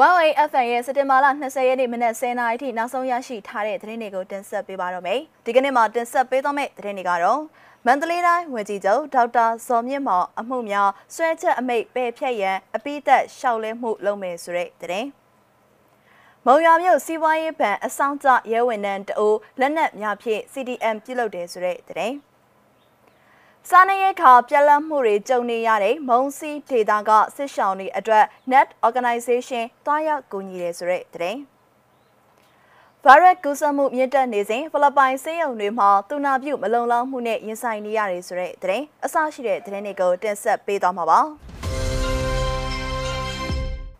Huawei FM ရဲ့စက်တင်ဘာလ20ရက်နေ့မနက်10:00နာရီထိနောက်ဆုံးရရှိထားတဲ့သတင်းတွေကိုတင်ဆက်ပေးပါတော့မယ်။ဒီကနေ့မှာတင်ဆက်ပေးသွားမယ့်သတင်းတွေကတော့မန္တလေးတိုင်းဝန်ကြီးချုပ်ဒေါက်တာဇော်မြင့်မောင်အမှုများဆွဲချက်အမိတ်ပယ်ဖြတ်ရန်အပိသက်ရှောက်လဲမှုလုပ်မယ်ဆိုတဲ့သတင်း။မုံရွာမြို့စီးပွားရေးဘဏ်အဆောင်ကျရဲဝန်ထမ်းတအိုးလက်နက်များဖြင့် CDM ပြုလုပ်တယ်ဆိုတဲ့သတင်း။ စားနပ်ရိက္ခာပြက်လက်မှုတွေကြုံနေရတဲ့မုံစီဒေတာကစစ်ရှောင်းတွေအတွက် Net Organization တွားရောက်ကူညီတယ်ဆိုတဲ့သတင်းဗိုင်းရပ်ကူးစက်မှုမြင့်တက်နေစဉ်ဖိလစ်ပိုင်ဆေးရုံတွေမှာတူနာပြုမလုံလောက်မှုနဲ့ရင်ဆိုင်နေရတယ်ဆိုတဲ့သတင်းအစရှိတဲ့သတင်းတွေကိုတင်ဆက်ပေးသွားမှာပါ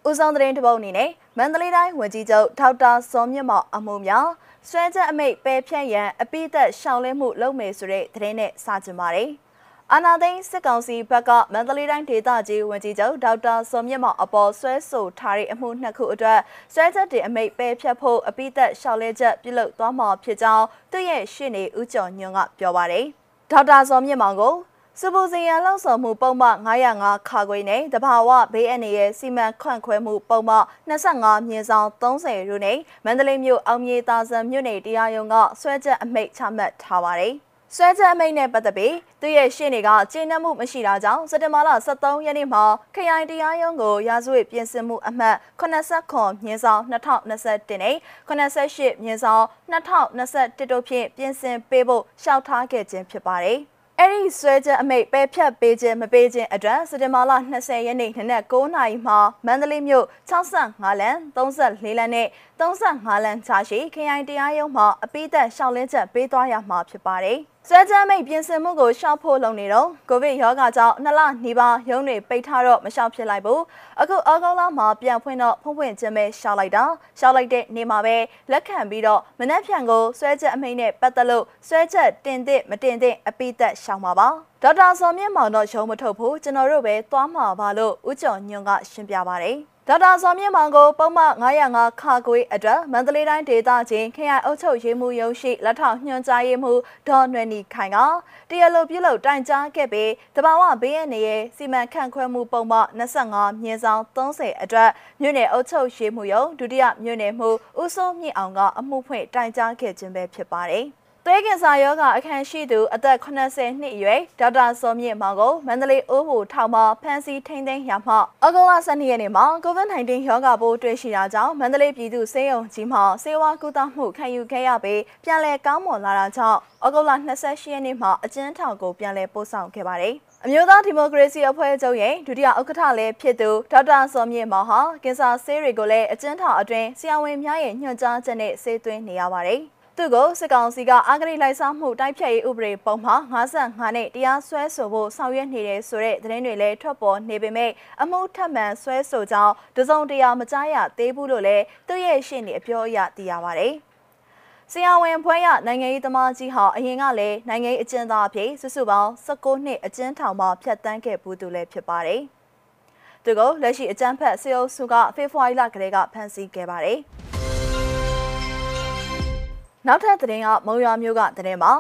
ဦးဆောင်သတင်းတစ်ပုဒ်အနေနဲ့မန္တလေးတိုင်းဝန်ကြီးချုပ်ဒေါက်တာစောမြင့်မောင်အမှုများဆွဲချက်အမိတ်ပယ်ဖြတ်ရန်အပိသက်ရှောင်လင်းမှုလုပ်မယ်ဆိုတဲ့သတင်းနဲ့စကြပါတယ်။ အာနာသိန်းစစ်ကောင်စီဘက်ကမန္တလေးတိုင်းဒေသကြီးဝန်ကြီးချုပ်ဒေါက်တာစောမြင့်မောင်အပေါ်ဆွဲဆိုထားတဲ့အမှုနှစ်ခုအတွက်ဆွဲချက်တင်အမိတ်ပယ်ဖြတ်ဖို့အပိသက်ရှောက်လဲချက်ပြုလုပ်သွားမှာဖြစ်ကြောင်းသူ့ရဲ့ရှင်းနေဦးကျော်ညွန့်ကပြောပါတယ်။ဒေါက်တာစောမြင့်မောင်ကိုစပူစီယန်လောက်ဆောင်မှုပုံမှန်905ခါခွေနဲ့တဘာဝဘေးအန္တရာယ်စီမံခန့်ခွဲမှုပုံမှန်25မြင်းဆောင်30ရုနဲ့မန္တလေးမြို့အောင်မြေသာစံမြို့နယ်တရားရုံးကဆွဲချက်အမိတ်ချမှတ်ထားပါတယ်။ ဆွဲချက်အမိန့်နဲ့ပတ်သက်ပြီးသူရဲ့ရှင်းတွေကကျေနပ်မှုမရှိတာကြောင့်စက်တင်ဘာလ23ရက်နေ့မှာခရိုင်တရားရုံးကိုရာဇဝတ်ပြင်ဆင်မှုအမှတ်89မြင်းဆောင်2021နဲ့88မြင်းဆောင်2021တို့ဖြင့်ပြင်ဆင်ပေးဖို့ရှောက်ထားခဲ့ခြင်းဖြစ်ပါတယ်။အဲ့ဒီဆွဲချက်အမိတ်ပယ်ဖြတ်ပေးခြင်းမပေးခြင်းအတွက်စက်တင်ဘာလ20ရက်နေ့နနက်9:00နာရီမှာမန္တလေးမြို့65လမ်း34လမ်းနဲ့35လမ်းချာရှိခရိုင်တရားရုံးမှာအပိသက်ရှောက်လင်းချက်ပေးသွားရမှာဖြစ်ပါတယ်။ ဆွဲချမ်းမိတ်ပြင်ဆင်မှုကိုရှောက်ဖို့လုပ်နေတော့ကိုဗစ်ရောဂါကြောင့်နှစ်လနီးပါးရုံးတွေပိတ်ထားတော့မရှောက်ဖြစ်လိုက်ဘူးအခုအောက်ကောင်းလာမှာပြန်ဖွင့်တော့ဖုံးဖွင့်ခြင်းပဲရှောက်လိုက်တာရှောက်လိုက်တဲ့နေမှာပဲလက်ခံပြီးတော့မနှက်ဖြန်ကိုဆွဲချက်အမိတ်နဲ့ပတ်သက်လို့ဆွဲချက်တင်သင့်မတင်သင့်အပိသက်ရှောက်မှာပါဒေါက်တာစောမြင့်မောင်တော့ရုံးမထုတ်ဘူးကျွန်တော်တို့ပဲသွားမှာပါလို့ဦးကျော်ညွန့်ကရှင်းပြပါတယ် ဒေါက်တာစောမြင့်မောင်ကိုပုံမှန်905ခါကွေးအတွက်မန္တလေးတိုင်းဒေသချင်းခရိုင်အုပ်ချုပ်ရေးမှူးရုံးရှိလက်ထောက်ညွှန်ကြားရေးမှူးဒေါ်နွယ်နီခိုင်ကတရားလိုပြုလုပ်တိုင်ကြားခဲ့ပြီးတဘာဝဘေးရနေရဲ့စီမံခန့်ခွဲမှုပုံမှန်25မြင်းဆောင်30အတွက်မြို့နယ်အုပ်ချုပ်ရေးမှူးရုံးဒုတိယမြို့နယ်မှူးဦးစိုးမြင့်အောင်ကအမှုဖွင့်တိုင်ကြားခဲ့ခြင်းပဲဖြစ်ပါတယ်။ သွေးကင်ဆာရောဂါအခမ်းရှိသူအသက်80နှစ်အရွယ်ဒေါက်တာစောမြင့်မောင်ကိုမန္တလေးအိုးဟူထောင်မှာဖမ်းဆီးထိန်းသိမ်းရမှအဂုလ12ရက်နေ့မှာ COVID-19 ရောဂါပိုးတွေ့ရှိတာကြောင့်မန္တလေးပြည်သူ့ဆေးရုံကြီးမှာဆေးဝါးကုသမှုခံယူခဲ့ရပြီးပြန်လည်ကောင်းမွန်လာတာကြောင့်အဂုလ28ရက်နေ့မှာအကျဉ်းထောင်ကိုပြန်လည်ပို့ဆောင်ခဲ့ပါတယ်။အမျိုးသားဒီမိုကရေစီအဖွဲ့ချုပ်ရဲ့ဒုတိယဥက္ကဋ္ဌလည်းဖြစ်သူဒေါက်တာစောမြင့်မောင်ဟာကင်ဆာဆေးတွေကိုလည်းအကျဉ်းထောင်အတွင်းဆရာဝန်များရဲ့ညွှန်ကြားချက်နဲ့ဆေးသွင်းနေရပါတယ်။ သူ့ကိုစစ်ကောင်စီကအာဂရိလိုက်စားမှုတိုက်ဖြတ်ရေးဥပဒေပုံမှာ55နဲ့တရားစွဲဆိုဖို့ဆောင်ရွက်နေတယ်ဆိုတဲ့သတင်းတွေလည်းထွက်ပေါ်နေပေမဲ့အမှုထပ်မံဆွဲဆိုကြောင်းတစုံတရာမကြားရသေးဘူးလို့လည်းသူ့ရဲ့ရှင်းနေအပြောအရသိရပါတယ်။ဆရာဝန်ဖွဲ့ရနိုင်ငံရေးသမားကြီးဟာအရင်ကလည်းနိုင်ငံရေးအကျဉ်းသားအဖြစ်စုစုပေါင်း19နှစ်အကျဉ်းထောင်မှာဖြတ်တန်းခဲ့ဘူးသူလည်းဖြစ်ပါတယ်။သူကလက်ရှိအကြမ်းဖက်စေအုပ်စုကဖေဖော်ဝါရီလကတည်းကဖမ်းဆီးခဲ့ပါတယ်။ နောက်ထပ်သတင်းကမုံရွာမြို့ကသတင်းပါ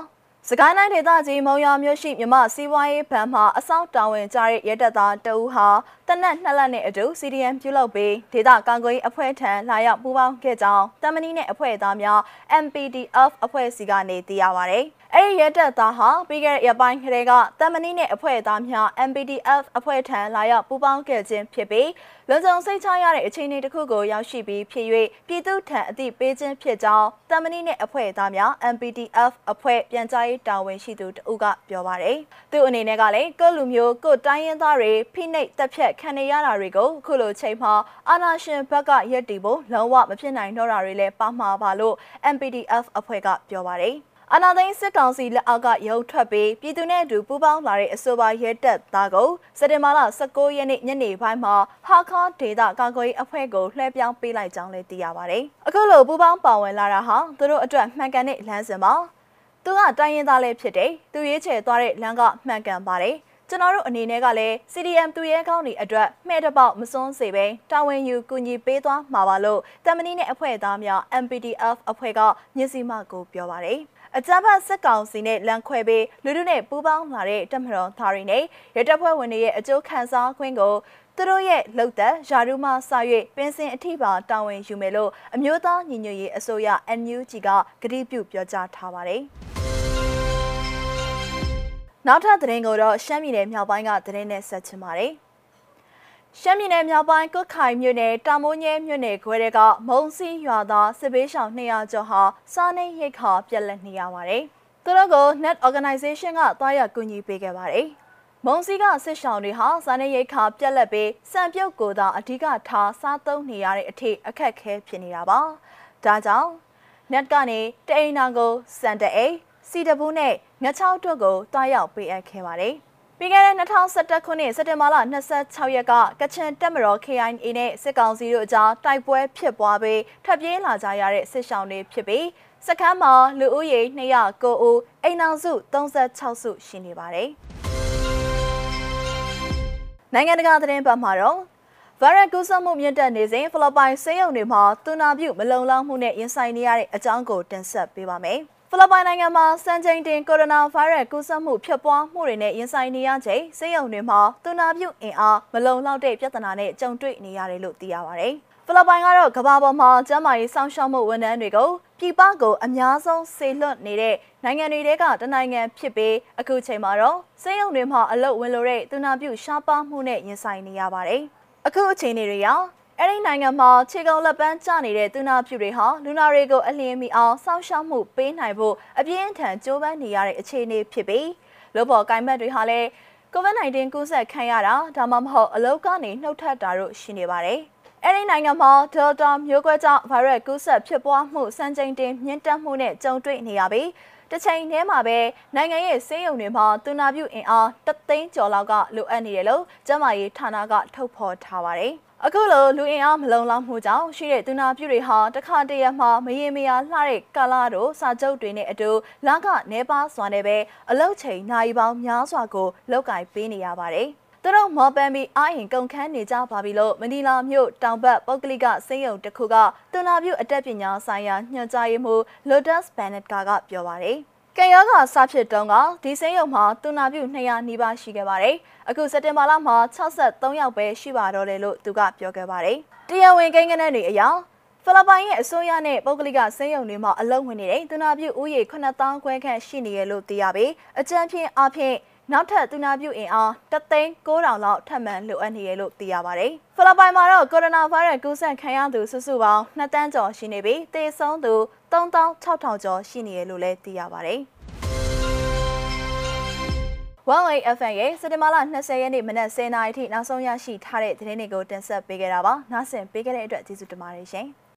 စကိုင်းတိုင်းဒေသကြီးမုံရွာမြို့ရှိမြမစီးပွားရေးဘဏ်မှအစောင့်တာဝန်ကျတဲ့ရဲတပ်သားတဦးဟာတနက်နှစ်လက်နဲ့အတူ CDM ပြုလုပ်ပြီးဒေသကာကွယ်အဖွဲ့ထံလာရောက်ပူးပေါင်းခဲ့ကြောင်းတမနီနဲ့အဖွဲ့သားများ MPDF အဖွဲ့စီကနေသိရပါဗျ။အဲ့ဒီရဲတပ်သားဟာပြီးခဲ့တဲ့ရက်ပိုင်းကလေးကတမနီနဲ့အဖွဲ့သားများ MPDF အဖွဲ့ထံလာရောက်ပူးပေါင်းခဲ့ခြင်းဖြစ်ပြီးလွန်ဆောင်စိတ်ချရတဲ့အခြေအနေတစ်ခုကိုရောက်ရှိပြီးဖြစ်၍ပြည်သူထံအသိပေးခြင်းဖြစ်ကြောင်းတမနီနဲ့အဖွဲ့သားများ MPDF အဖွဲ့ပြန်ကြားရေးတာဝန်ရှိသူတဦးကပြောပါတယ်။သူအနေနဲ့ကလည်းကိုလူမျိုးကိုတိုင်းရင်းသားတွေဖိနှိပ်တပ်ဖြတ်ခံနေရတာတွေကိုခုလိုချိန်မှာအာဏာရှင်ဘက်ကရက်တီဖို့လုံးဝမဖြစ်နိုင်တော့တာတွေလည်းပါမှာပါလို့ MPDF အဖွဲ့ကပြောပါတယ်။အာနာသိန်းစစ်ကောင်စီလက်အောက်ကရုံထွက်ပြီးပြည်သူနဲ့အတူပူးပေါင်းလာတဲ့အဆိုပါရဲတပ်သားကိုစက်တင်ဘာလ19ရက်နေ့ညနေပိုင်းမှာဟာခါဒေတာကာကွယ်အဖွဲ့ကိုလှည့်ပြောင်းပေးလိုက်ကြောင်းလည်းသိရပါတယ်။အခုလိုပူးပေါင်းပါဝင်လာတာဟာသူတို့အတွက်မှန်ကန်တဲ့လမ်းစဉ်ပါ။ သူကတိုင်းရင်းသားလည်းဖြစ်တယ်။သူရေးချယ်သွားတဲ့လမ်းကမှန်ကန်ပါတယ်။ကျွန်တော်တို့အနေနဲ့ကလည်း CDM သူရဲကောင်းတွေအတွက်မှဲ့တပေါက်မစွန်းစေပဲတာဝန်ယူကူညီပေးသွားမှာပါလို့တမနီနဲ့အဖွဲ့သားများ MPDF အဖွဲ့ကညစီမကိုပြောပါတယ်။အကြမ်းဖက်စစ်ကောင်စီနဲ့လမ်းခွဲပြီးလူလူနဲ့ပူးပေါင်းလာတဲ့တပ်မတော်သားတွေနဲ့ရဲတပ်ဖွဲ့ဝင်တွေရဲ့အကျိုးခံစားခွင့်ကိုသူတို့ရဲ့လှုပ်သက်ယာရုမှစ၍ပင်စင်အထိပါတာဝန်ယူမယ်လို့အမျိုးသားညီညွတ်ရေးအစိုးရ NUG ကကတိပြုပြောကြားထားပါတယ်။ နောက်ထပ်သတင်းကိုတော့ရှမ်းပြည်နယ်မြောက်ပိုင်းကသတင်းနဲ့ဆက်ချင်ပါတယ်။ရှမ်းပြည်နယ်မြောက်ပိုင်းကုတ်ခိုင်မြို့နယ်တာမိုးညဲမြို့နယ်ခွဲတွေကမုံစီရွာသားစစ်ဘေးရှောင်200ကျော်ဟာစားနေရိတ်ခါပြက်လက်နေရပါတယ်။သူတို့ကို Net Organization ကတွားရကူညီပေးခဲ့ပါတယ်။မုံစီကစစ်ရှောင်တွေဟာစားနေရိတ်ခါပြက်လက်ပြီးစံပြုတ်ကိုသာအဓိကထားစားသုံးနေရတဲ့အထိအခက်ခဲဖြစ်နေတာပါ။ဒါကြောင့် Net ကနေတအိမ်နာကိုစံတအိတ် စီတဘူးနဲ့ငချောက်တို့ကိုတွားရောက်ပေးအပ်ခဲ့ပါတယ်။ပြီးခဲ့တဲ့2021ခုနှစ်စက်တင်ဘာလ26ရက်ကကချင်တက်မတော် KIA နဲ့စစ်ကောင်စီတို့အကြားတိုက်ပွဲဖြစ်ပွားပြီးထွက်ပြေးလာကြရတဲ့စစ်ရှောင်းတွေဖြစ်ပြီးစခန်းမှာလူဦးရေ209ဦးအိမ်အောင်စု36စုရှိနေပါတယ်။နိုင်ငံတကာသတင်းပတ်မှာတော့ ဗိုင်းရပ်ကူးစက်မှုမြင့်တက်နေစဉ်ဖိလစ်ပိုင်ဆေးရုံတွေမှာတူနာပြုမလုံလောက်မှုနဲ့ရင်ဆိုင်နေရတဲ့အကြောင်းကိုတင်ဆက်ပေးပါမယ်။ဖိလစ်ပိုင်နိုင်ငံမှာစံချိန်တင်ကိုရိုနာဗိုင်းရပ်စ်ကူးစက်မှုဖြစ်ပွားမှုတွေနဲ့ရင်ဆိုင်နေရချိန်ဆေးရုံတွေမှာသူနာပြုအင်အားမလုံလောက်တဲ့ပြဿနာနဲ့ကြုံတွေ့နေရတယ်လို့သိရပါတယ်။ဖိလစ်ပိုင်ကတော့ကမ္ဘာပေါ်မှာကျန်းမာရေးစောင့်ရှောက်မှုဝန်ထမ်းတွေကိုပြည်ပကိုအများဆုံးဆေလွတ်နေတဲ့နိုင်ငံတွေကတနိုင်ငံဖြစ်ပြီးအခုချိန်မှာတော့ဆေးရုံတွေမှာအလုပ်ဝင်လို့တဲ့သူနာပြုရှားပါမှုနဲ့ရင်ဆိုင်နေရပါတယ်။ အခုအချိန်တွေရောအဲ့ဒီနိုင်ငံမှာခြေကုံလက်ပန်းကျနေတဲ့သူနာပြုတွေဟာလူနာတွေကိုအလင်းမီအောင်စောင့်ရှောက်မှုပေးနိုင်ဖို့အပြင်းထန်ကြိုးပမ်းနေရတဲ့အခြေအနေဖြစ်ပြီးလို့ပေါ်ကိုင်မက်တွေဟာလည်း COVID-19 ကူးစက်ခံရတာဒါမှမဟုတ်အလုပ်ကနေနှုတ်ထက်တာတို့ရှိနေပါတယ်။ အဲဒီနိုင်ငံမှာ Delta မျိုးကွဲကြောင့်ဗိုင်းရပ်ကူးစက်ဖြစ်ပွားမှုစံချိန်တင်မြင့်တက်မှုနဲ့ကြုံတွေ့နေရပြီးတစ်ချိန်တည်းမှာပဲနိုင်ငံရဲ့စေယုံတွေမှာတူနာပြုအင်အားတသိန်းကျော်လောက်ကလိုအပ်နေတယ်လို့ကျန်းမာရေးဌာနကထုတ်ဖော်ထားပါတယ်။အခုလိုလူအင်အားမလုံလောက်မှုကြောင့်ရှိတဲ့သူနာပြုတွေဟာတခါတရံမှာမရေမရာလှတဲ့ကာလာတို့စာချုပ်တွေနဲ့အတူလကနေပါစွာနဲ့ပဲအလုတ်ချိန်နိုင်ပေါင်းများစွာကိုလောက်ကင်ပေးနေရပါတယ်။ သူတို့မော်ပန်ပြီးအာရင်ကုန်ခန်းနေကြပါပြီလို့မနီလာမြို့တောင်ဘက်ပုတ်ကလိကစိမ့်ရုံတစ်ခုကသူနာပြုအတက်ပညာဆိုင်ရာညွှန်ကြားရေးမှူး Lotus Bennett ကပြောပါတယ်။ကံရောဂါစဖြစ်တုန်းကဒီစိမ်းရုံမှာတူနာပြု200နီးပါးရှိခဲ့ပါတယ်။အခုစက်တင်ဘာလမှာ63ယောက်ပဲရှိပါတော့တယ်လို့သူကပြောခဲ့ပါတယ်။တရားဝင်ကိန်းဂဏန်းတွေအရဖိလစ်ပိုင်ရဲ့အစိုးရနဲ့ပုဂ္ဂလိကစိမ်းရုံတွေမှာအလုပ်ဝင်နေတဲ့တူနာပြုဦးရေ9000ခွဲခန့်ရှိနေရလို့သိရပြီးအကြံဖြင့်အဖြစ် နောက်ထပ်သူနာပြုအင်အားတသိန်း9000လောက်ထပ်မံလိုအပ်နေရလို့သိရပါတယ်။ဖိလစ်ပိုင်မှာတော့ကိုရိုနာဗိုင်းရပ်စ်ကူးစက်ခံရသူစုစုပေါင်း2တန်းကျော်ရှိနေပြီးသေဆုံးသူ3600ကျော်ရှိနေရလို့လည်းသိရပါတယ်။ One FM ရဲ့စက်တင်ဘာလ20ရက်နေ့မနက်10:00နာရီထိနောက်ဆုံးရရှိထားတဲ့သတင်းတွေကိုတင်ဆက်ပေးခဲ့တာပါ။နားဆင်ပေးခဲ့တဲ့အတွက်ကျေးဇူးတင်ပါတယ်ရှင်။